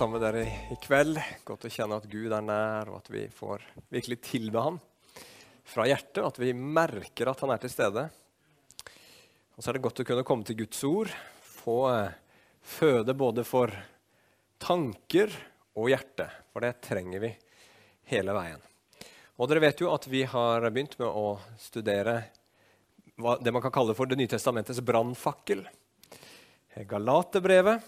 sammen med dere i kveld. Godt å kjenne at Gud er nær, og at vi får virkelig tilbe ham fra hjertet. At vi merker at han er til stede. Og så er det godt å kunne komme til Guds ord, få eh, føde både for tanker og hjerte. For det trenger vi hele veien. Og dere vet jo at vi har begynt med å studere det man kan kalle for Det nye testamentets brannfakkel. Galaterbrevet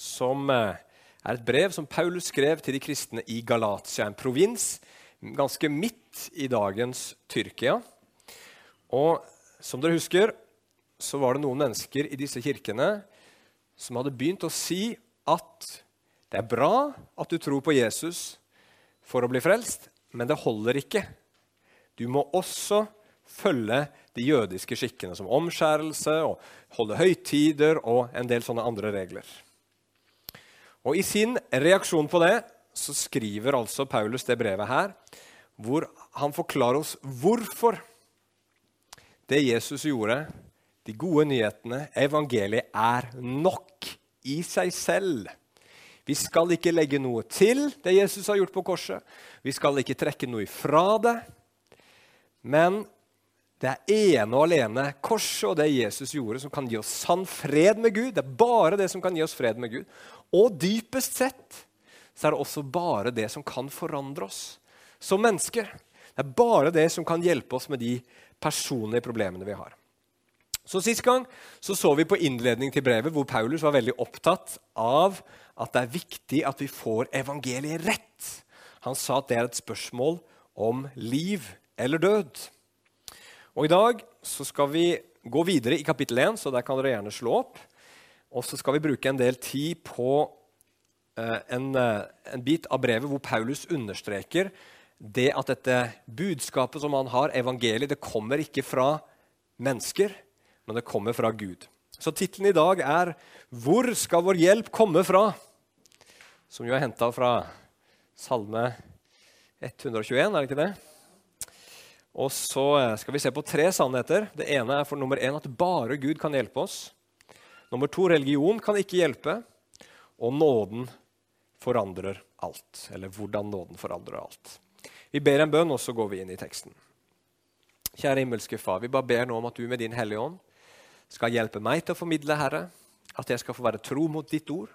som eh, er et brev som Paulus skrev til de kristne i Galatia, en provins ganske midt i dagens Tyrkia. Og som dere husker, så var det noen mennesker i disse kirkene som hadde begynt å si at det er bra at du tror på Jesus for å bli frelst, men det holder ikke. Du må også følge de jødiske skikkene, som omskjærelse og holde høytider og en del sånne andre regler. Og I sin reaksjon på det så skriver altså Paulus det brevet her, hvor han forklarer oss hvorfor det Jesus gjorde, de gode nyhetene, evangeliet, er nok i seg selv. Vi skal ikke legge noe til det Jesus har gjort på korset. Vi skal ikke trekke noe ifra det. Men det er ene og alene korset og det Jesus gjorde, som kan gi oss sann fred med Gud. Det er bare det som kan gi oss fred med Gud. Og dypest sett så er det også bare det som kan forandre oss som mennesker. Det er bare det som kan hjelpe oss med de personlige problemene vi har. Så Sist gang så, så vi på innledning til brevet hvor Paulus var veldig opptatt av at det er viktig at vi får evangeliet rett. Han sa at det er et spørsmål om liv eller død. Og I dag så skal vi gå videre i kapittel 1, så der kan dere gjerne slå opp. Og så skal vi bruke en del tid på uh, en, uh, en, bit av brevet hvor Paulus understreker det at dette budskapet som han har, evangeliet, det kommer ikke fra mennesker, men det kommer fra Gud. Så tittelen i dag er 'Hvor skal vår hjelp komme fra?' Som jo er henta fra Salme 121, er det ikke det? Og så eh, skal vi se på tre sannheter. Det ene er for nummer én at bare Gud kan hjelpe oss. Nummer to religion kan ikke hjelpe. Og nåden forandrer alt. Eller hvordan nåden forandrer alt. Vi ber en bønn, og så går vi inn i teksten. Kjære himmelske Far, vi bare ber nå om at du med din Hellige Ånd skal hjelpe meg til å formidle, Herre, at jeg skal få være tro mot ditt ord,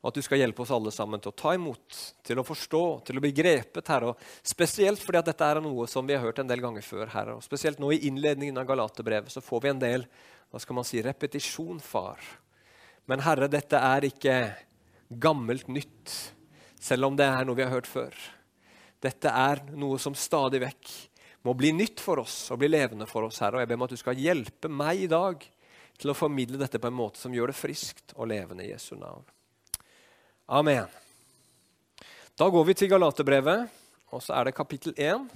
og at du skal hjelpe oss alle sammen til å ta imot, til å forstå, til å bli grepet, Herre. Og spesielt fordi at dette er noe som vi har hørt en del ganger før, Herre. Og spesielt nå i innledningen av Galaterbrevet så får vi en del hva skal man si, repetisjon, far. Men Herre, dette er ikke gammelt nytt, selv om det er noe vi har hørt før. Dette er noe som stadig vekk må bli nytt for oss og bli levende for oss, Herre. Og jeg ber om at du skal hjelpe meg i dag til å formidle dette på en måte som gjør det friskt og levende i Jesu navn. Amen. Da går vi til Galaterbrevet, og så er det kapittel 1.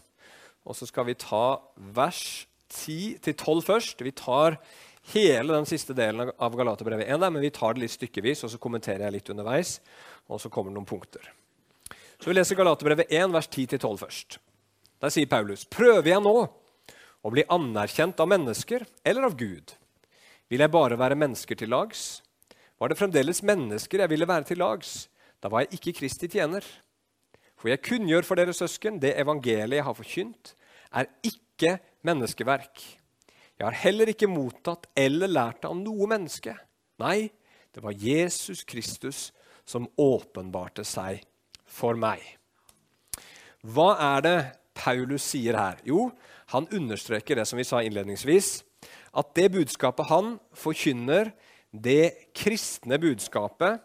Og så skal vi ta vers 10-12 først. Vi tar hele den siste delen av Galaterbrevet 1, men vi tar det litt stykkevis, og så kommenterer jeg litt underveis. Og så kommer det noen punkter. Så Vi leser Galaterbrevet 1, vers 10-12 først. Der sier Paulus.: Prøver jeg nå å bli anerkjent av mennesker eller av Gud? Vil jeg bare være mennesker til lags? Var det fremdeles mennesker jeg ville være til lags? Da var jeg ikke Kristi tjener. For jeg kunngjør for dere søsken, det evangeliet jeg har forkynt, er ikke menneskeverk. Jeg har heller ikke mottatt eller lært av noe menneske. Nei, det var Jesus Kristus som åpenbarte seg for meg. Hva er det Paulus sier her? Jo, han understreker det som vi sa innledningsvis, at det budskapet han forkynner, det kristne budskapet,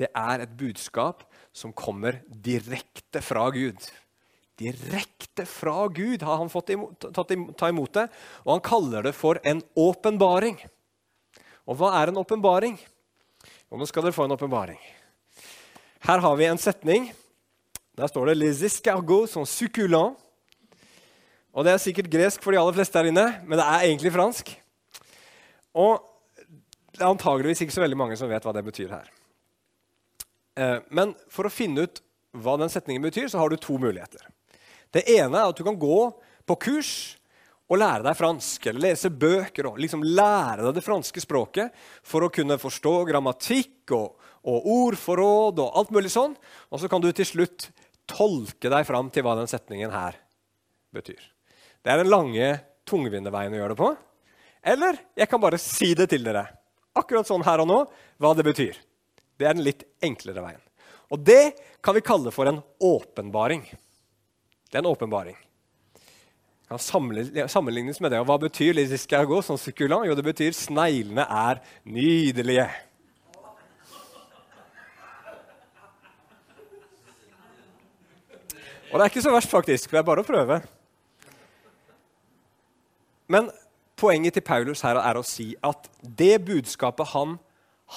det er et budskap som kommer direkte fra Gud. Direkte fra Gud har han fått imot, tatt, ta imot det, og han kaller det for en åpenbaring. Og hva er en åpenbaring? nå skal dere få en åpenbaring. Her har vi en setning. Der står det 'Les escargots sont succulents'. Og Det er sikkert gresk for de aller fleste her inne, men det er egentlig fransk. Og det er antageligvis ikke så veldig mange som vet hva det betyr her. Eh, men for å finne ut hva den setningen betyr, så har du to muligheter. Det ene er at du kan gå på kurs og lære deg fransk eller lese bøker og liksom lære deg det franske språket for å kunne forstå grammatikk og, og ordforråd og alt mulig sånn. Og så kan du til slutt tolke deg fram til hva den setningen her betyr. Det er den lange, tungvinte veien å gjøre det på. Eller jeg kan bare si det til dere, akkurat sånn her og nå, hva det betyr. Det er den litt enklere veien. Og det kan vi kalle for en åpenbaring. Det er en åpenbaring kan sammenlignes med det. Og hva betyr les escargots som sukkulant? Jo, det betyr sneglene er nydelige. Og det er ikke så verst, faktisk. Det er bare å prøve. Men poenget til Paulus her er å si at det budskapet han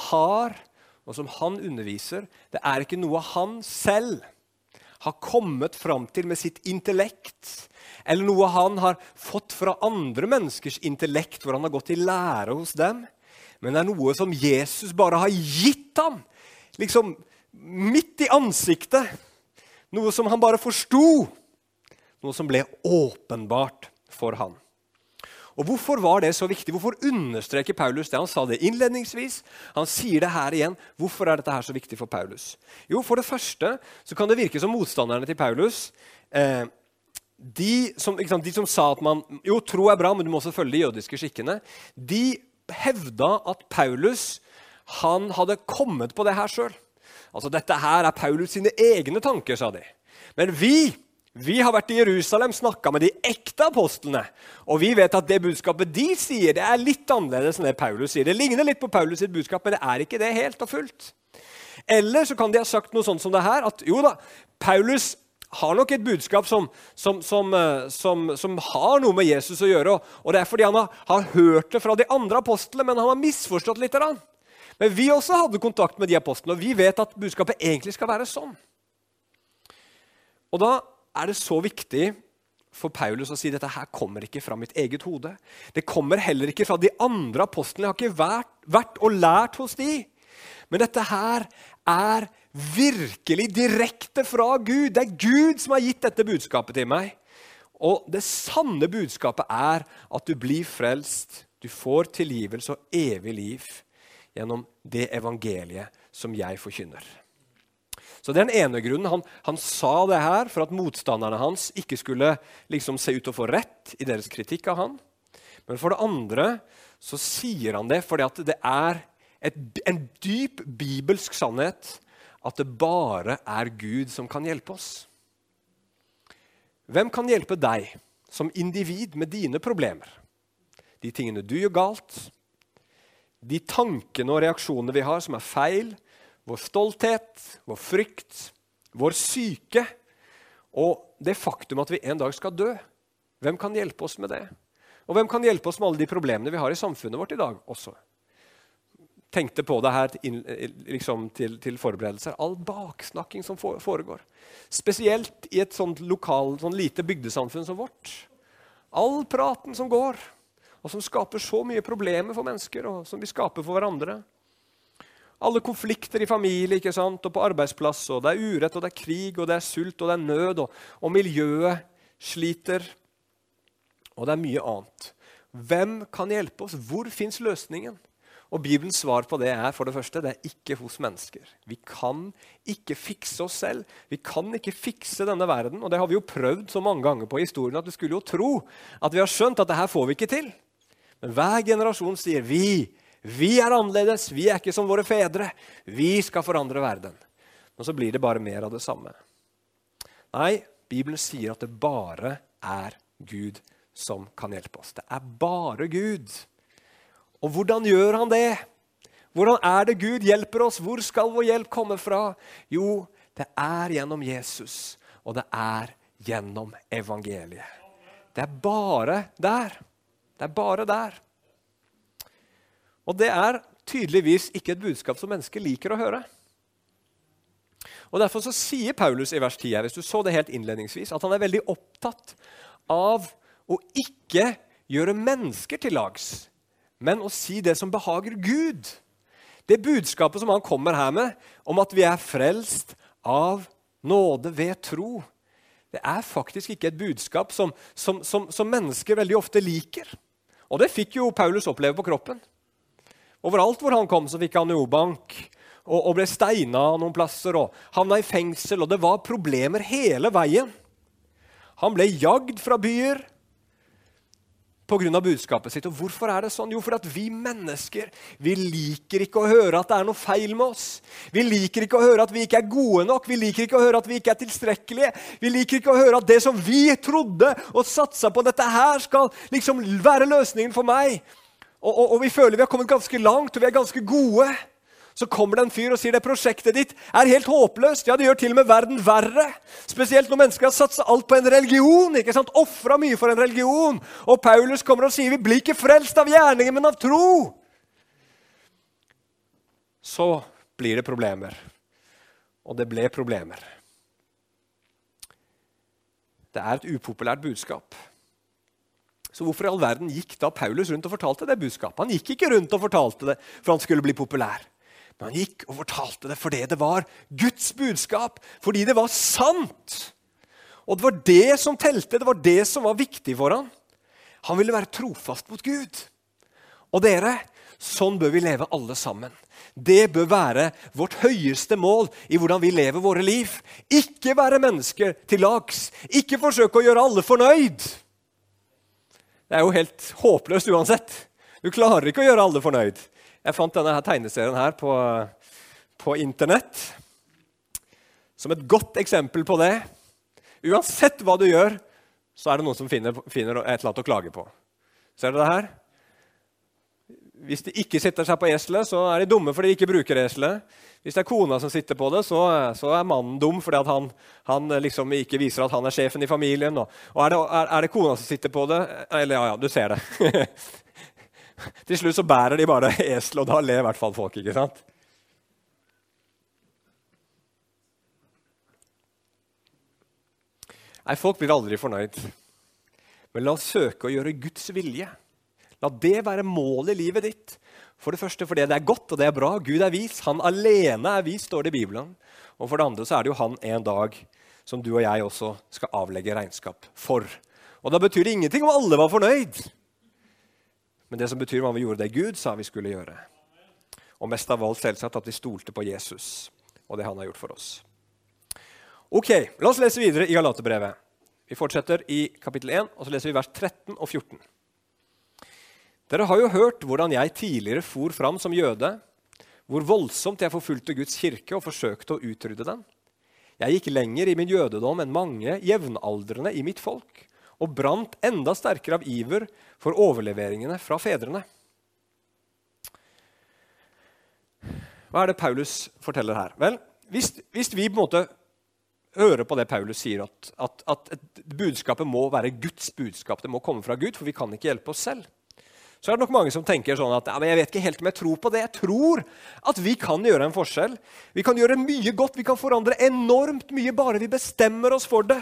har, og som han underviser, det er ikke noe han selv har kommet fram til med sitt intellekt, eller noe han har fått fra andre menneskers intellekt, hvor han har gått i lære hos dem. Men det er noe som Jesus bare har gitt ham, liksom midt i ansiktet. Noe som han bare forsto. Noe som ble åpenbart for han. Og Hvorfor var det så viktig? Hvorfor understreker Paulus det? Han sa det innledningsvis. Han sier det her igjen. Hvorfor er dette her så viktig for Paulus? Jo, For det første så kan det virke som motstanderne til Paulus eh, de som, sant, de som, sa at man jo, tro er bra, men du må også følge de jødiske skikkene, de hevda at Paulus han hadde kommet på det her sjøl. Altså, dette her er Paulus sine egne tanker, sa de. Men vi vi har vært i Jerusalem, snakka med de ekte apostlene. Og vi vet at det budskapet de sier, det er litt annerledes enn det Paulus sier. Det ligner litt på Paulus sitt budskap, men det er ikke det helt og fullt. Eller så kan de ha sagt noe sånt som det her, at jo da, Paulus har nok et budskap som, som, som, eh, som, har noe med Jesus å gjøre. Og det er fordi han har, har hørt det fra de andre apostlene, men han har misforstått litt. Men vi også hadde kontakt med de apostlene, og vi vet at budskapet egentlig skal være sånn. Og da er det så viktig for Paulus å si dette her kommer ikke fra mitt eget hode. Det kommer heller ikke fra de andre apostlene. Jeg har ikke vært, vært og lært hos de. Men dette her er virkelig direkte fra Gud. Det er Gud som har gitt dette budskapet til meg. Og det sanne budskapet er at du blir frelst. Du får tilgivelse og evig liv gjennom det evangeliet som jeg forkynner. Så Det er den ene grunnen. Han, han, sa det her for at motstanderne hans ikke skulle liksom se ut til å få rett i deres kritikk av han. Men for det andre så sier han det fordi det er et, en dyp bibelsk sannhet at det bare er Gud som kan hjelpe oss. Hvem kan hjelpe deg som individ med dine problemer? De tingene du gjør galt, de tankene og reaksjonene vi har som er feil, vår stolthet, vår frykt, vår syke og det faktum at vi en dag skal dø. Hvem kan hjelpe oss med det? Og hvem kan hjelpe oss med alle de problemene vi har i samfunnet vårt i dag også? tenkte på det her liksom, til, til, forberedelser. All baksnakking som foregår. Spesielt i et sånt lokal, sånn lite bygdesamfunn som vårt. All praten som går, og som skaper så mye problemer for mennesker, og som vi skaper for hverandre. Alle konflikter i familie ikke sant? og på arbeidsplass. og Det er urett, og det er krig, og det er sult og det er nød. Og, og miljøet sliter. Og det er mye annet. Hvem kan hjelpe oss? Hvor fins løsningen? Og Bibelens svar på det er for det første, det er ikke hos mennesker. Vi kan ikke fikse oss selv. Vi kan ikke fikse denne verden. Og det har vi jo prøvd så mange ganger på historien at du skulle jo tro at vi har skjønt at det her får vi ikke til. Men hver generasjon sier vi. Vi er annerledes. Vi er ikke som våre fedre. Vi skal forandre verden. Men så blir det bare mer av det samme. Nei, Bibelen sier at det bare er Gud som kan hjelpe oss. Det er bare Gud og hvordan gjør han det? Hvordan er det Gud hjelper oss? Hvor skal vår hjelp komme fra? Jo, det er gjennom Jesus, og det er gjennom evangeliet. Det er bare der. Det er bare der. Og det er tydeligvis ikke et budskap som mennesker liker å høre. Og Derfor så sier Paulus i vers 10 her, hvis du så det helt innledningsvis, at han er veldig opptatt av å ikke gjøre mennesker til lags men å si det som behager Gud. Det budskapet som han kommer her med, om at vi er frelst av nåde ved tro, det er faktisk ikke et budskap som, som, som, som mennesker veldig ofte liker. Og det fikk jo Paulus oppleve på kroppen. Overalt hvor han kom, så fikk han jordbank og, og ble steina noen plasser og havna i fengsel. Og det var problemer hele veien. Han ble jagd fra byer pga. budskapet sitt. Og hvorfor er det sånn? Jo, fordi vi mennesker vi liker ikke å høre at det er noe feil med oss. Vi liker ikke å høre at vi ikke er gode nok, vi liker ikke å høre at vi ikke er tilstrekkelige. Vi liker ikke å høre at det som vi trodde og satsa på, dette her skal liksom være løsningen for meg. Og, og, og vi føler vi har kommet ganske langt, og vi er ganske gode. Så kommer det en fyr og sier det prosjektet ditt er helt håpløst. Ja, Det gjør til og med verden verre. Spesielt når mennesker har satsa alt på en religion. ikke sant? Ofra mye for en religion. Og Paulus kommer og sier vi blir ikke frelst av gjerninger, men av tro. Så blir det problemer. Og det ble problemer. Det er et upopulært budskap. Så hvorfor i all verden gikk da Paulus rundt og fortalte det budskapet? Han gikk ikke rundt og fortalte det for han skulle bli populær. Men han gikk og fortalte det fordi det var Guds budskap, fordi det var sant. Og det var det som telte, det var det som var viktig for han. Han ville være trofast mot Gud. Og dere, sånn bør vi leve alle sammen. Det bør være vårt høyeste mål i hvordan vi lever våre liv. Ikke være mennesker til lags. Ikke forsøke å gjøre alle fornøyd. Det er jo helt håpløst uansett. Du klarer ikke å gjøre alle fornøyd. Jeg fant denne her tegneserien her på, på Internett som et godt eksempel på det. Uansett hva du gjør, så er det noen som finner, finner et eller annet å klage på. Ser dere det her? Hvis de ikke sitter seg på eselet, så er de dumme fordi de ikke bruker eselet. Hvis det er kona som sitter på det, så, så er mannen dum fordi han, han, liksom ikke viser at han er sjefen i familien. Og, og er, det, er, er, det, kona som sitter på det Eller ja, ja, du ser det. Til slutt så bærer de bare eselet, og da ler i hvert fall folk. ikke sant? Nei, Folk blir aldri fornøyd. Men la oss søke å gjøre Guds vilje. La det være målet i livet ditt. For det første fordi det er godt og det er bra. Gud er vis. Han alene er vis, står det i Bibelen. Og for det andre så er det jo han en dag som du og jeg også skal avlegge regnskap for. Og da betyr det ingenting om alle var fornøyd. Men det som betyr hva vi gjorde det Gud sa vi skulle gjøre. Og mest av alt selvsagt at vi stolte på Jesus og det han har gjort for oss. Ok, La oss lese videre i Galaterbrevet. Vi fortsetter i kapittel 1, og så leser vi vers 13 og 14. Dere har jo hørt hvordan jeg tidligere for fram som jøde, hvor voldsomt jeg forfulgte Guds kirke og forsøkte å utrydde den. Jeg gikk lenger i min jødedom enn mange jevnaldrende i mitt folk og brant enda sterkere av iver for overleveringene fra fedrene. Hva er det Paulus forteller her? Vel, hvis, hvis vi på en måte hører på det Paulus sier, at, at, at budskapet må være Guds budskap, det må komme fra Gud, for vi kan ikke hjelpe oss selv, så er det nok mange som tenker sånn at ja, jeg vet ikke helt om jeg tror på det. Jeg tror at vi kan gjøre en forskjell. Vi kan gjøre mye godt, vi kan forandre enormt mye bare vi bestemmer oss for det.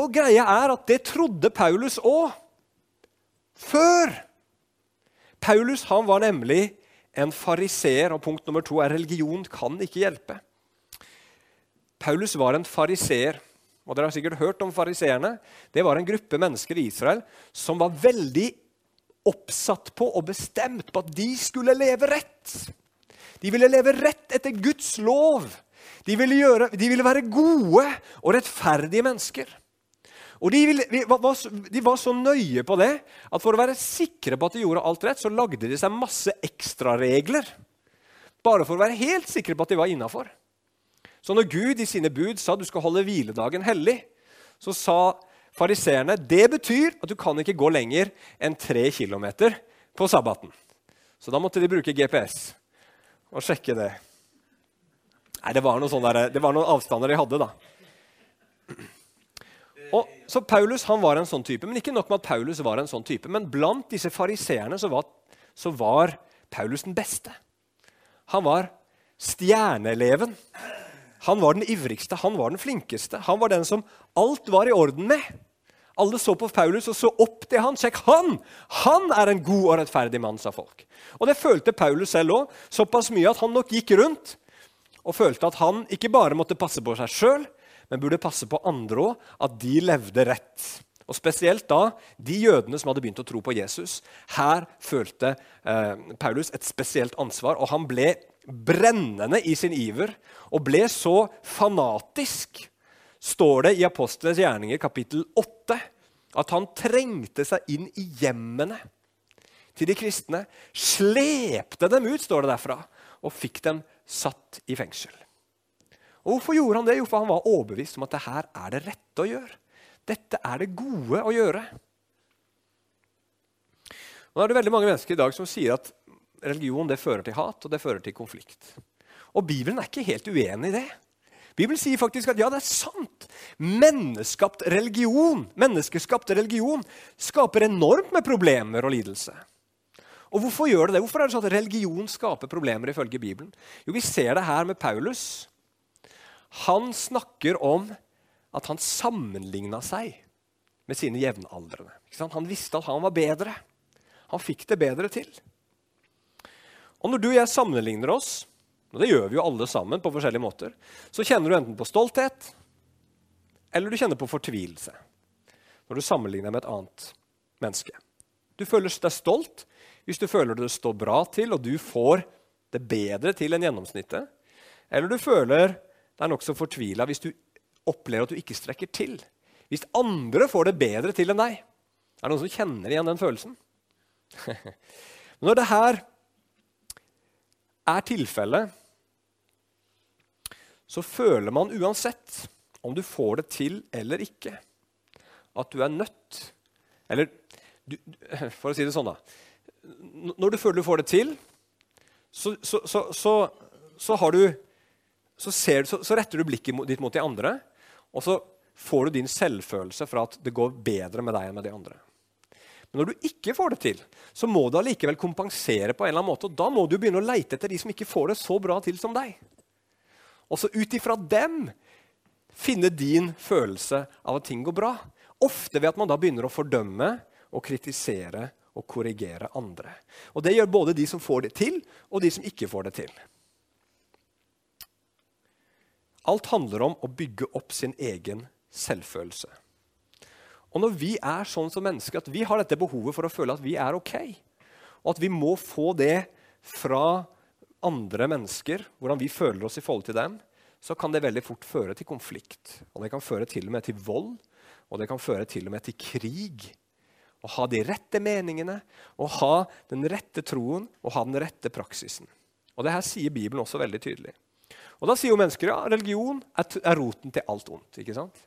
Og greia er at det trodde Paulus òg. Før. Paulus han var nemlig en fariseer, og punkt nummer to er religion kan ikke hjelpe. Paulus var en fariseer. Og dere har sikkert hørt om fariseerne. Det var en gruppe mennesker i Israel som var veldig oppsatt på og bestemt på at de skulle leve rett. De ville leve rett etter Guds lov. De ville, gjøre, de ville være gode og rettferdige mennesker. Og de, ville, de, var så nøye på det at for å være sikre på at de gjorde alt rett, så lagde de seg masse ekstraregler. Bare for å være helt sikre på at de var innafor. Så når Gud i sine bud sa du skal holde hviledagen hellig, så sa fariseerne det betyr at du kan ikke gå lenger enn tre kilometer på sabbaten. Så da måtte de bruke GPS og sjekke det. Nei, det var, der, det var noen avstander de hadde, da. Og, så Paulus han var en sånn type. Men ikke nok med at Paulus var en sånn type, men blant disse fariseerne så, så var, Paulus den beste. Han var stjerneeleven. Han var den ivrigste, han var den flinkeste. Han var den som alt var i orden med. Alle så på Paulus og så opp til han. Sjekk, han! Han er en god og rettferdig mann, sa folk. Og det følte Paulus selv òg, såpass mye at han nok gikk rundt og følte at han ikke bare måtte passe på seg sjøl, men burde passe på andre òg, at de levde rett. Og Spesielt da de jødene som hadde begynt å tro på Jesus. Her følte eh, Paulus et spesielt ansvar, og han ble brennende i sin iver og ble så fanatisk, står det i Apostlenes gjerninger kapittel 8, at han trengte seg inn i hjemmene til de kristne, slepte dem ut, står det derfra, og fikk dem satt i fengsel. Og Hvorfor gjorde han det? Jo, for han var overbevist om at det her er det rette å gjøre. Dette er det gode å gjøre. Nå er det veldig mange mennesker i dag som sier at religion det fører til hat og det fører til konflikt. Og Bibelen er ikke helt uenig i det. Bibelen sier faktisk at ja, det er sant. Menneskeskapt religion, menneskeskapt religion skaper enormt med problemer og lidelse. Og Hvorfor gjør det det? Hvorfor er det sånn at religion skaper problemer ifølge Bibelen? Jo, Vi ser det her med Paulus. Han snakker om at han sammenligna seg med sine jevnaldrende. Han visste at han var bedre. Han fikk det bedre til. Og når du og jeg sammenligner oss, og det gjør vi jo alle sammen på forskjellige måter, så kjenner du enten på stolthet eller du kjenner på fortvilelse når du sammenligner med et annet menneske. Du føler deg stolt hvis du føler det står bra til, og du får det bedre til enn gjennomsnittet. Eller du føler deg nokså fortvila hvis du opplever at du ikke strekker til. Hvis andre får det bedre til enn deg. Er det noen som kjenner igjen den følelsen? Når det her er tilfellet, så føler man uansett om du får det til eller ikke, at du er nødt Eller du, for å si det sånn, da. Når du føler du får det til, så, så, så, så har du så, ser, så, så, retter du blikket ditt mot de andre, og så får du din selvfølelse fra at det går bedre med deg enn med de andre. Men når du ikke får det til, så må du allikevel kompensere på en eller annen måte. og Da må du begynne å leite etter de som ikke får det så bra til som deg. Og så ut ifra dem finne din følelse av at ting går bra. Ofte ved at man da begynner å fordømme og kritisere og korrigere andre. Og Det gjør både de som får det til, og de som ikke får det til. Alt handler om å bygge opp sin egen selvfølelse. Og når vi er sånn som mennesker at vi har dette behovet for å føle at vi er ok, og at vi må få det fra andre mennesker, hvordan vi føler oss i forhold til dem, så kan det veldig fort føre til konflikt. Og det kan føre til og med til vold, og det kan føre til og med til krig. Å ha de rette meningene, å ha den rette troen og ha den rette praksisen. Og det her sier Bibelen også veldig tydelig. Og Da sier jo mennesker ja, religion er, er roten til alt ondt. ikke sant?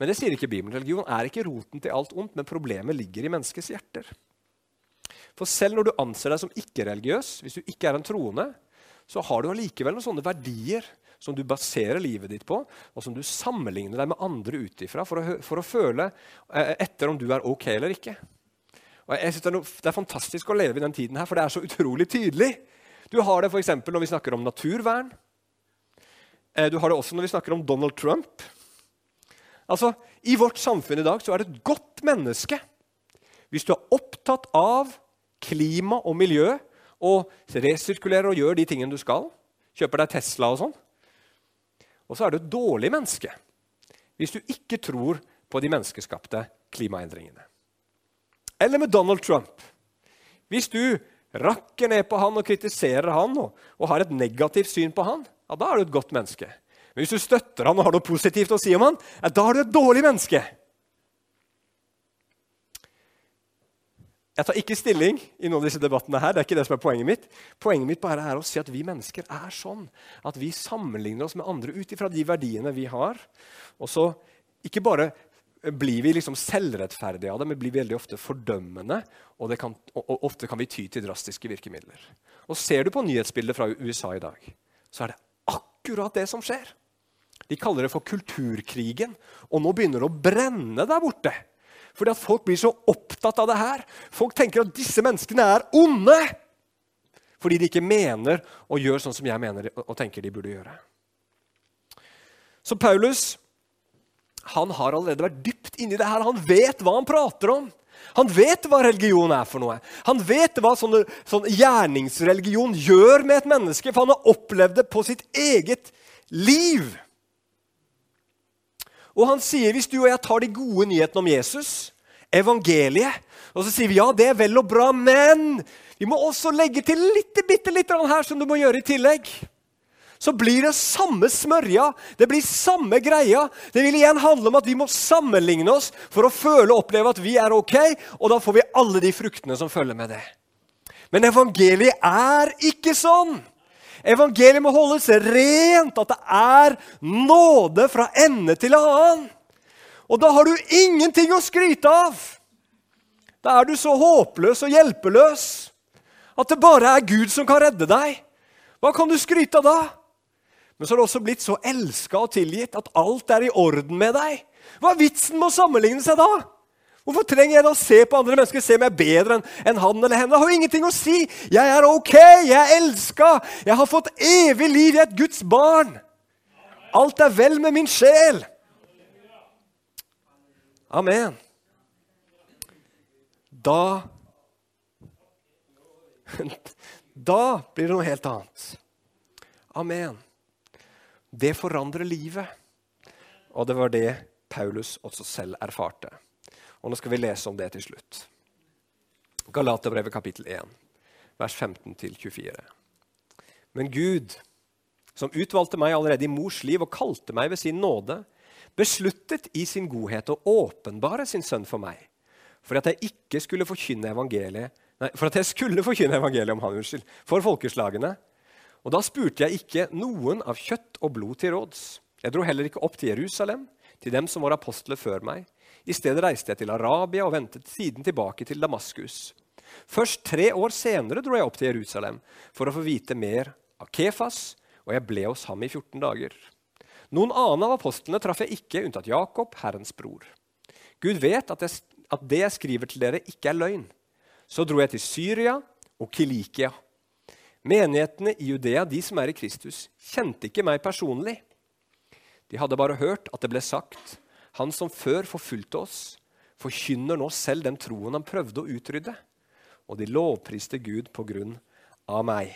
Men det sier ikke Bibelen. Religion er ikke roten til alt ondt, men problemet ligger i menneskets hjerter. For selv når du anser deg som ikke-religiøs, hvis du ikke er en troende, så har du allikevel noen sånne verdier som du baserer livet ditt på, og som du sammenligner deg med andre ut ifra for, for, å føle eh, etter om du er ok eller ikke. Og jeg synes det er, det, er fantastisk å leve i den tiden her, for det er så utrolig tydelig. Du har det f.eks. når vi snakker om naturvern. Eh, du har det også når vi snakker om Donald Trump. Altså, I vårt samfunn i dag så er det et godt menneske hvis du er opptatt av klima og miljø og resirkulerer og gjør de tingene du skal. Kjøper deg Tesla og sånn. Og så er du et dårlig menneske hvis du ikke tror på de menneskeskapte klimaendringene. Eller med Donald Trump. Hvis du rakker ned på han og kritiserer han og, og har et negativt syn på han, ja, da er du et godt menneske. Men hvis du støtter han og har noe positivt å si om han, ja, da er du et dårlig menneske. Jeg tar ikke stilling i noen av disse debattene. her, det er ikke det som er Poenget mitt Poenget mitt bare er å si at vi mennesker er sånn at vi sammenligner oss med andre ut ifra de verdiene vi har. Og så ikke bare blir vi liksom selvrettferdige av det, men blir veldig ofte fordømmende. Og, kan, og ofte kan vi ty til drastiske virkemidler. Og Ser du på nyhetsbildet fra USA i dag, så er det akkurat det som skjer. De kaller det for kulturkrigen. Og nå begynner det å brenne der borte. Fordi at folk blir så opptatt av det her. Folk tenker at disse menneskene er onde. Fordi de ikke mener og gjør sånn som jeg mener og tenker de burde gjøre. Så Paulus han har allerede vært dypt inni det her. Han vet hva han prater om. Han vet hva religion er for noe. Han vet hva sånne, sånn gjerningsreligion gjør med et menneske, for han har opplevd det på sitt eget liv. Og han sier hvis du og jeg tar de gode nyhetene om Jesus, evangeliet, og så sier vi ja, det er vel og bra, men vi må også legge til litt, bitte litt her som du må gjøre i tillegg. Så blir det samme smørja, det blir samme greia. Det vil igjen handle om at vi må sammenligne oss for å føle og oppleve at vi er ok, og da får vi alle de fruktene som følger med det. Men evangeliet er ikke sånn. Evangeliet må holdes rent, at det er nåde fra ende til annen. Og da har du ingenting å skryte av. Da er du så håpløs og hjelpeløs at det bare er Gud som kan redde deg. Hva kan du skryte av da? Men så har du også blitt så elska og tilgitt at alt er i orden med deg. Hva er vitsen med å sammenligne seg da? Hvorfor trenger jeg da å se på andre mennesker se om jeg er bedre enn han eller henne? Det har jo ingenting å si. Jeg er ok, jeg er elska, jeg har fått evig liv, jeg er et Guds barn. Alt er vel med min sjel. Amen. Da Da blir det noe helt annet. Amen. Det forandrer livet. Og det var det Paulus også selv erfarte. Og Nå skal vi lese om det til slutt. Galaterbrevet kapittel 1, vers 15-24. Men Gud, som utvalgte meg allerede i mors liv og kalte meg ved sin nåde, besluttet i sin godhet å åpenbare sin sønn for meg, for at jeg ikke skulle forkynne evangeliet nei, for at jeg skulle forkynne evangeliet om han, unnskyld, for folkeslagene. Og da spurte jeg ikke noen av kjøtt og blod til råds. Jeg dro heller ikke opp til Jerusalem, til dem som var apostler før meg. I stedet reiste jeg til Arabia og ventet siden tilbake til Damaskus. Først tre år senere dro jeg opp til Jerusalem for å få vite mer av Kefas, og jeg ble hos ham i 14 dager. Noen annen av apostlene traff jeg ikke, unntatt Jakob, Herrens bror. Gud vet at, jeg, at det jeg skriver til dere, ikke er løgn. Så dro jeg til Syria og Kilikia. Menighetene i Judea, de som er i Kristus, kjente ikke meg personlig. De hadde bare hørt at det ble sagt, han som før forfulgte oss, forkynner nå selv den troen han prøvde å utrydde. Og de lovpriste Gud på grunn av meg.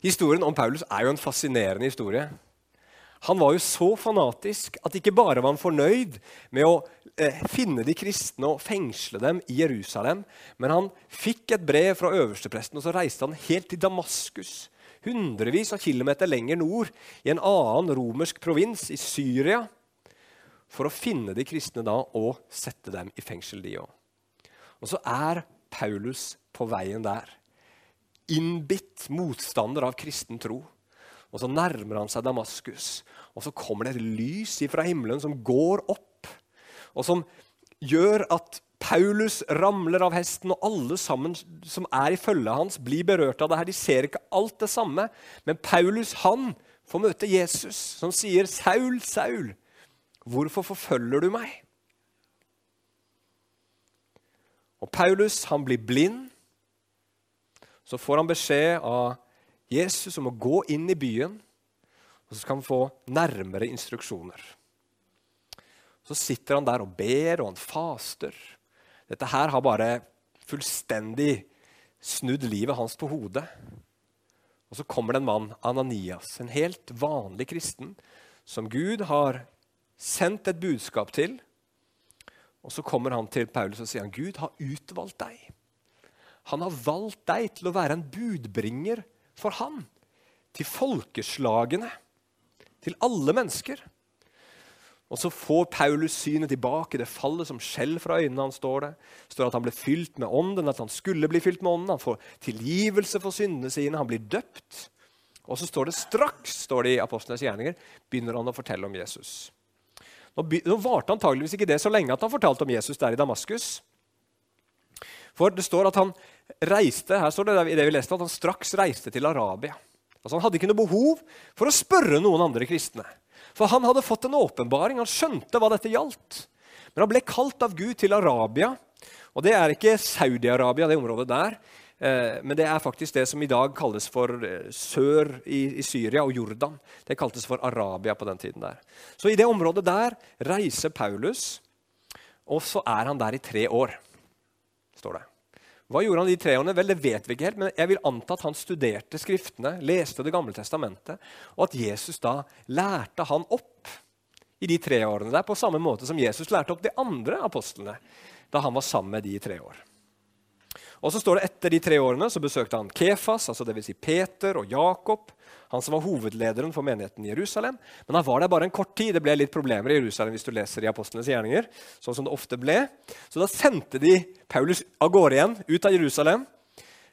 Historien om Paulus er jo en fascinerende historie. Han var jo så fanatisk at ikke bare var han fornøyd med å eh, finne de kristne og fengsle dem i Jerusalem, men han fikk et brev fra øverstepresten, og så reiste han helt til Damaskus. Hundrevis av kilometer lenger nord, i en annen romersk provins, i Syria, for å finne de kristne da og sette dem i fengsel, de òg. Og så er Paulus på veien der innbitt motstander av kristen tro. Og så nærmer han seg Damaskus, og så kommer det et lys fra himmelen som går opp, og som gjør at Paulus ramler av hesten, og alle sammen som er i følget hans, blir berørt av det her. De ser ikke alt det samme, men Paulus han får møte Jesus, som sier, 'Saul, Saul, hvorfor forfølger du meg?' Og Paulus han blir blind så får han beskjed av Jesus om å gå inn i byen, og så skal han få nærmere instruksjoner. Så sitter han der og ber, og han faster. Dette her har bare fullstendig snudd livet hans på hodet. Og så kommer det en mann, Ananias, en helt vanlig kristen, som Gud har sendt et budskap til. Og så kommer han til Paulus og sier han, Gud har utvalgt deg han har valgt deg til å være en budbringer for han. Til folkeslagene. Til alle mennesker. Og så får Paulus synet tilbake. Det faller som skjell fra øynene hans. står det. står at han ble fylt med ånden, at han skulle bli fylt med ånden. Han får tilgivelse for syndene sine. Han blir døpt. Og så står det straks står det i apostlenes gjerninger, begynner han å fortelle om Jesus. Nå, nå varte antageligvis ikke det så lenge at han fortalte om Jesus der i Damaskus. For det står at han reiste her står det i det vi leste, at han straks reiste til Arabia. Altså Han hadde ikke noe behov for å spørre noen andre kristne. For han hadde fått en åpenbaring, han skjønte hva dette gjaldt. Men han ble kalt av Gud til Arabia. Og det er ikke Saudi-Arabia, det området der. Eh, men det er faktisk det som i dag kalles for eh, sør i, Syria og Jordan. Det kaltes for Arabia på den tiden der. Så i det området der reiser Paulus, og så er han der i tre år står det. Hva gjorde han de tre årene? Vel, Det vet vi ikke helt, men jeg vil anta at han studerte Skriftene, leste Det gamle testamentet, og at Jesus da lærte han opp i de tre årene der, på samme måte som Jesus lærte opp de andre apostlene da han var sammen med de i tre år. Og så står det Etter de tre årene så besøkte han Kefas, altså det vil Si Peter og Jakob, han som var hovedlederen for menigheten i Jerusalem. Men han var der bare en kort tid. Det ble litt problemer i Jerusalem hvis du leser i apostlenes gjerninger. sånn som det ofte ble. Så da sendte de Paulus av gårde igjen, ut av Jerusalem.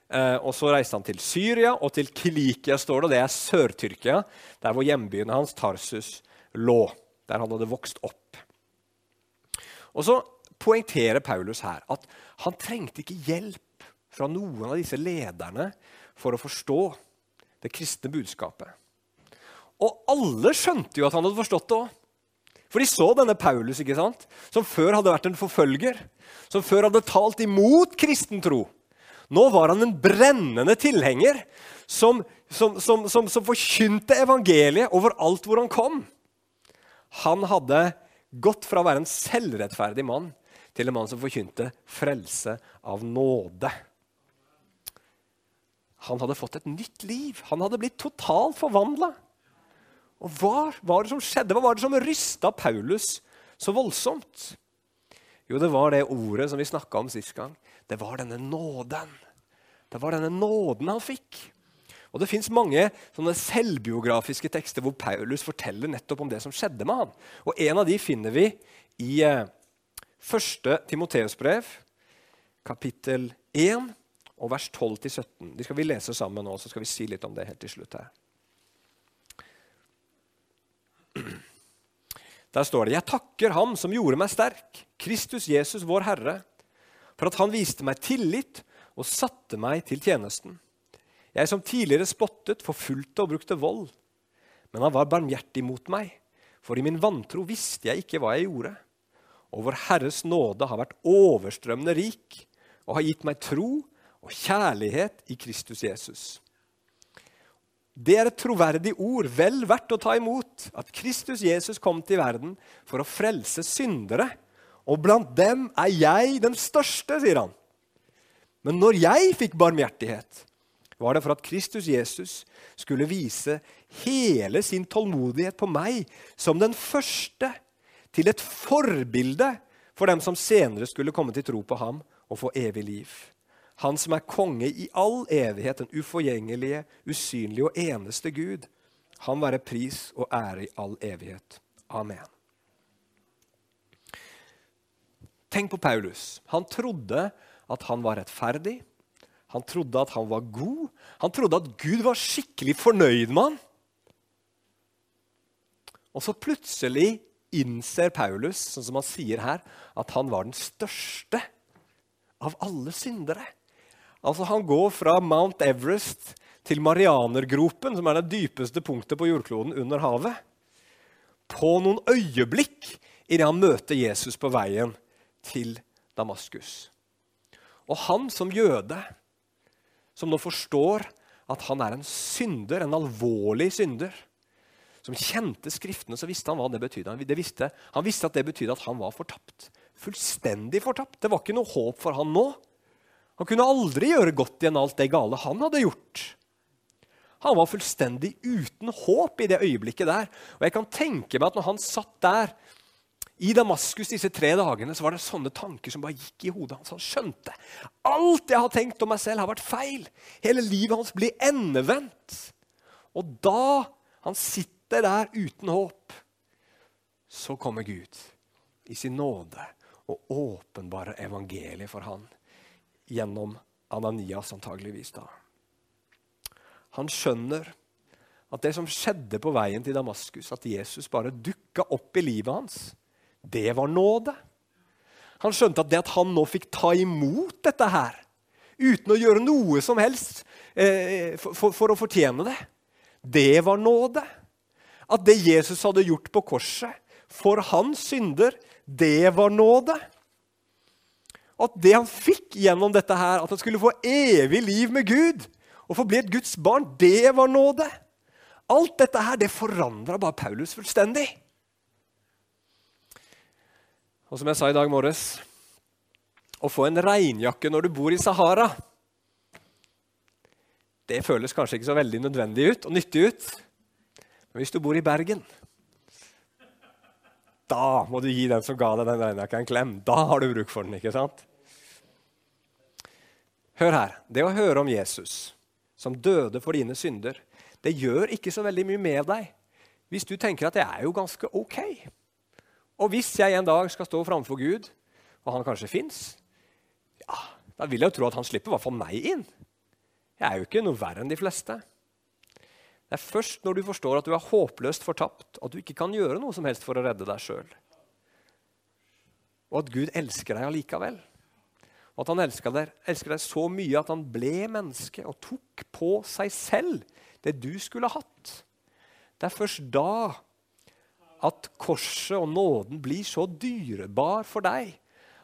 Eh, og Så reiste han til Syria og til Kilikia, står det. Det er Sør-Tyrkia, der hvor hjembyen hans, Tarsus, lå. Der han hadde vokst opp. Og Så poengterer Paulus her at han trengte ikke hjelp fra noen av disse lederne for å forstå det kristne budskapet. Og alle skjønte jo at han hadde forstått det òg. For de så denne Paulus, ikke sant? som før hadde vært en forfølger, som før hadde talt imot kristen tro. Nå var han en brennende tilhenger som, som, som, som, forkynte evangeliet overalt hvor han kom. Han hadde gått fra å være en selvrettferdig mann til en mann som forkynte frelse av nåde. Han hadde fått et nytt liv. Han hadde blitt totalt forvandla. Og hva var det som skjedde? Hva var det som rysta Paulus så voldsomt? Jo, det var det ordet som vi snakka om sist gang. Det var denne nåden. Det var denne nåden han fikk. Og Det fins mange sånne selvbiografiske tekster hvor Paulus forteller nettopp om det som skjedde med han. Og En av de finner vi i eh, første Timoteus brev, kapittel 1 og vers 12-17. De skal vi lese sammen nå, så skal vi si litt om det helt til slutt her. Der står det.: Jeg takker Ham som gjorde meg sterk, Kristus Jesus, vår Herre, for at Han viste meg tillit og satte meg til tjenesten. Jeg som tidligere spottet, forfulgte og brukte vold. Men han var barmhjertig mot meg, for i min vantro visste jeg ikke hva jeg gjorde. Og vår Herres nåde har vært overstrømmende rik og har gitt meg tro og kjærlighet i Kristus Jesus. Det er et troverdig ord, vel verdt å ta imot, at Kristus Jesus kom til verden for å frelse syndere. Og blant dem er jeg den største, sier han. Men når jeg fikk barmhjertighet, var det for at Kristus Jesus skulle vise hele sin tålmodighet på meg som den første, til et forbilde for dem som senere skulle komme til tro på ham og få evig liv. Han som er konge i all evighet, den uforgjengelige, usynlige og eneste Gud. Han være pris og ære i all evighet. Amen. Tenk på Paulus. Han trodde at han var rettferdig. Han trodde at han var god. Han trodde at Gud var skikkelig fornøyd med han. Og så plutselig innser Paulus, sånn som han sier her, at han var den største av alle syndere. Altså Han går fra Mount Everest til Marianergropen, som er det dypeste punktet på jordkloden under havet, på noen øyeblikk idet han møter Jesus på veien til Damaskus. Og han som jøde, som nå forstår at han er en synder, en alvorlig synder, som kjente Skriftene, så visste han hva det betydde. Han, visste, han visste at det betydde at han var fortapt. Fullstendig fortapt. Det var ikke noe håp for han nå. Han kunne aldri gjøre godt igjen alt det gale han hadde gjort. Han var fullstendig uten håp i det øyeblikket der. Og jeg kan tenke meg at når han satt der i Damaskus disse tre dagene, så var det sånne tanker som bare gikk i hodet hans. Han skjønte alt jeg har tenkt om meg selv, har vært feil. Hele livet hans blir endevendt. Og da han sitter der uten håp, så kommer Gud i sin nåde og åpenbarer evangeliet for han gjennom Ananias, antageligvis. da. Han skjønner at det som skjedde på veien til Damaskus, at Jesus bare dukka opp i livet hans, det var nåde. Han skjønte at det at han nå fikk ta imot dette her, uten å gjøre noe som helst eh, for, for, for, å fortjene det, det var nåde. At det Jesus hadde gjort på korset for hans synder, det var nåde at det han fikk gjennom dette, her, at han skulle få evig liv med Gud og få bli et Guds barn, det var nåde. Alt dette her, det forandra bare Paulus fullstendig. Og som jeg sa i dag morges Å få en regnjakke når du bor i Sahara, det føles kanskje ikke så veldig nødvendig ut og nyttig ut. Men hvis du bor i Bergen, da må du gi den som ga deg den regnjakka, en klem. Da har du bruk for den. ikke sant? Hør her. Det å høre om Jesus, som døde for dine synder, det gjør ikke så veldig mye med deg hvis du tenker at det er jo ganske ok. Og hvis jeg en dag skal stå framfor Gud, og han kanskje fins, ja, da vil jeg jo tro at han slipper i hvert fall meg inn. Jeg er jo ikke noe verre enn de fleste. Det er først når du forstår at du er håpløst fortapt, at du ikke kan gjøre noe som helst for å redde deg sjøl. Og at Gud elsker deg allikevel. Og at han elsker deg, elsker deg så mye at han ble menneske og tok på seg selv det du skulle hatt. Det er først da at korset og nåden blir så dyrebar for deg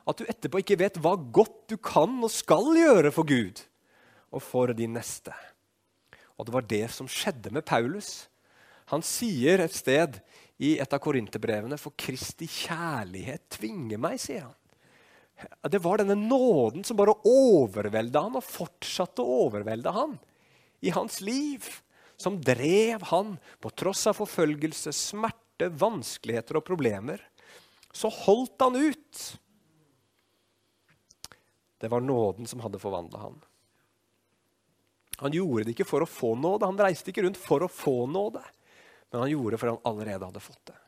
at du etterpå ikke vet hva godt du kan og skal gjøre for Gud og for din neste. Og det var det som skjedde med Paulus. Han sier et sted i et av korinterbrevene For Kristi kjærlighet tvinger meg, sier han. Det var denne nåden som bare overvelda han og fortsatte å overvelde han i hans liv. Som drev han, på tross av forfølgelse, smerte, vanskeligheter og problemer. Så holdt han ut. Det var nåden som hadde forvandla han. Han gjorde det ikke for å få nåde, han reiste ikke rundt for å få nåde. Men han gjorde det fordi han allerede hadde fått det.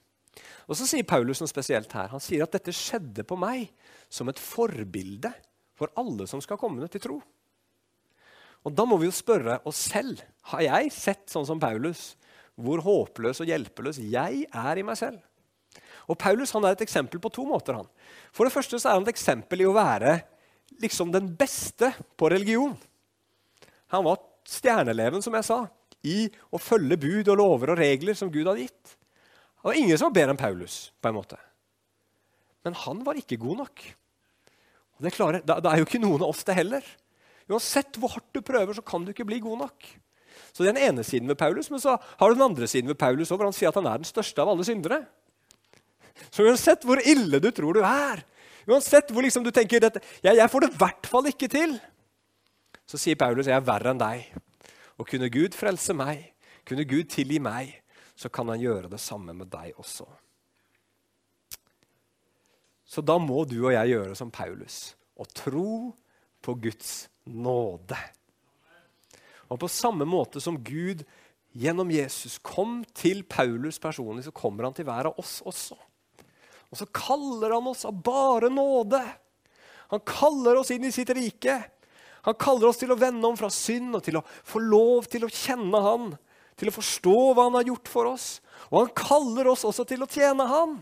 Og Så sier Paulus noe spesielt her. Han sier at dette skjedde på meg som et forbilde for alle som skal komme til tro. Og Da må vi jo spørre oss selv har jeg sett sånn som Paulus, hvor håpløs og hjelpeløs jeg er i meg selv. Og Paulus han er et eksempel på to måter. han. For det første så er han et eksempel i å være liksom den beste på religion. Han var stjerneeleven, som jeg sa, i å følge bud og lover og regler som Gud hadde gitt. Det var ingen som var bedre enn Paulus. på en måte. Men han var ikke god nok. Og det, klarer, det, er jo ikke noen av oss det heller. Uansett hvor hardt du prøver, så kan du ikke bli god nok. Så Det er den ene siden ved Paulus, men så har du den andre siden ved Paulus hvor han sier at han er den største av alle syndere. Så uansett hvor ille du tror du er, uansett hvor liksom du tenker at jeg, jeg får det i hvert fall ikke til, så sier Paulus jeg er verre enn deg. Og kunne Gud frelse meg, kunne Gud tilgi meg, så kan han gjøre det samme med deg også. Så da må du og jeg gjøre som Paulus og tro på Guds nåde. Og på samme måte som Gud gjennom Jesus kom til Paulus personlig, så kommer han til hver av oss også. Og så kaller han oss av bare nåde. Han kaller oss inn i sitt rike. Han kaller oss til å vende om fra synd og til å få lov til å kjenne Han, til å forstå hva Han har gjort for oss. Og han kaller oss også til å tjene Han.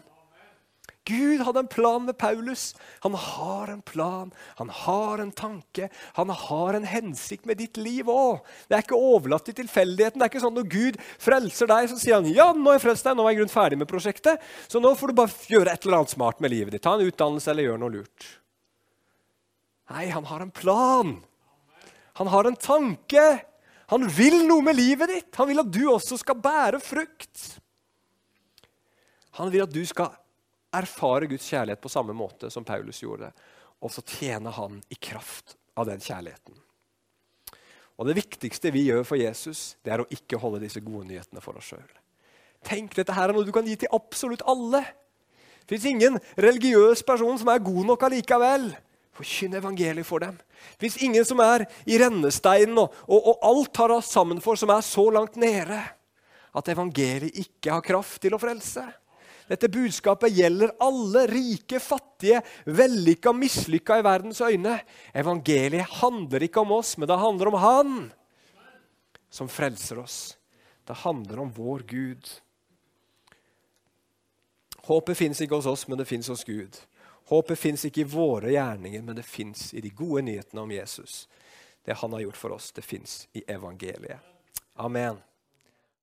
Gud hadde en plan med Paulus. Han har en plan, han har en tanke, han har en hensikt med ditt liv òg. Det er ikke overlatt til tilfeldigheten. Det er ikke sånn Når Gud frelser deg, så sier han ja, nå har jeg frelst deg, nå er jeg grunn ferdig med prosjektet, så nå får du bare gjøre et eller annet smart med livet ditt. Ta en utdannelse eller gjør noe lurt. Nei, han har en plan. Han har en tanke. Han vil noe med livet ditt. Han vil at du også skal bære frukt. Han vil at du skal erfare Guds kjærlighet på samme måte som Paulus gjorde. Og så tjene han i kraft av den kjærligheten. Og Det viktigste vi gjør for Jesus, det er å ikke holde disse gode nyhetene for oss sjøl. Tenk, dette her er noe du kan gi til absolutt alle. Det fins ingen religiøs person som er god nok allikevel. Forkynn evangeliet for dem. Det fins ingen som er i rennesteinen og, og, og alt har rast sammen for, som er så langt nede at evangeliet ikke har kraft til å frelse. Dette budskapet gjelder alle, rike, fattige, vellykka, mislykka i verdens øyne. Evangeliet handler ikke om oss, men det handler om Han som frelser oss. Det handler om vår Gud. Håpet fins ikke hos oss, men det fins hos Gud. Håpet fins ikke i våre gjerninger, men det fins i de gode nyhetene om Jesus. Det han har gjort for oss, det fins i evangeliet. Amen.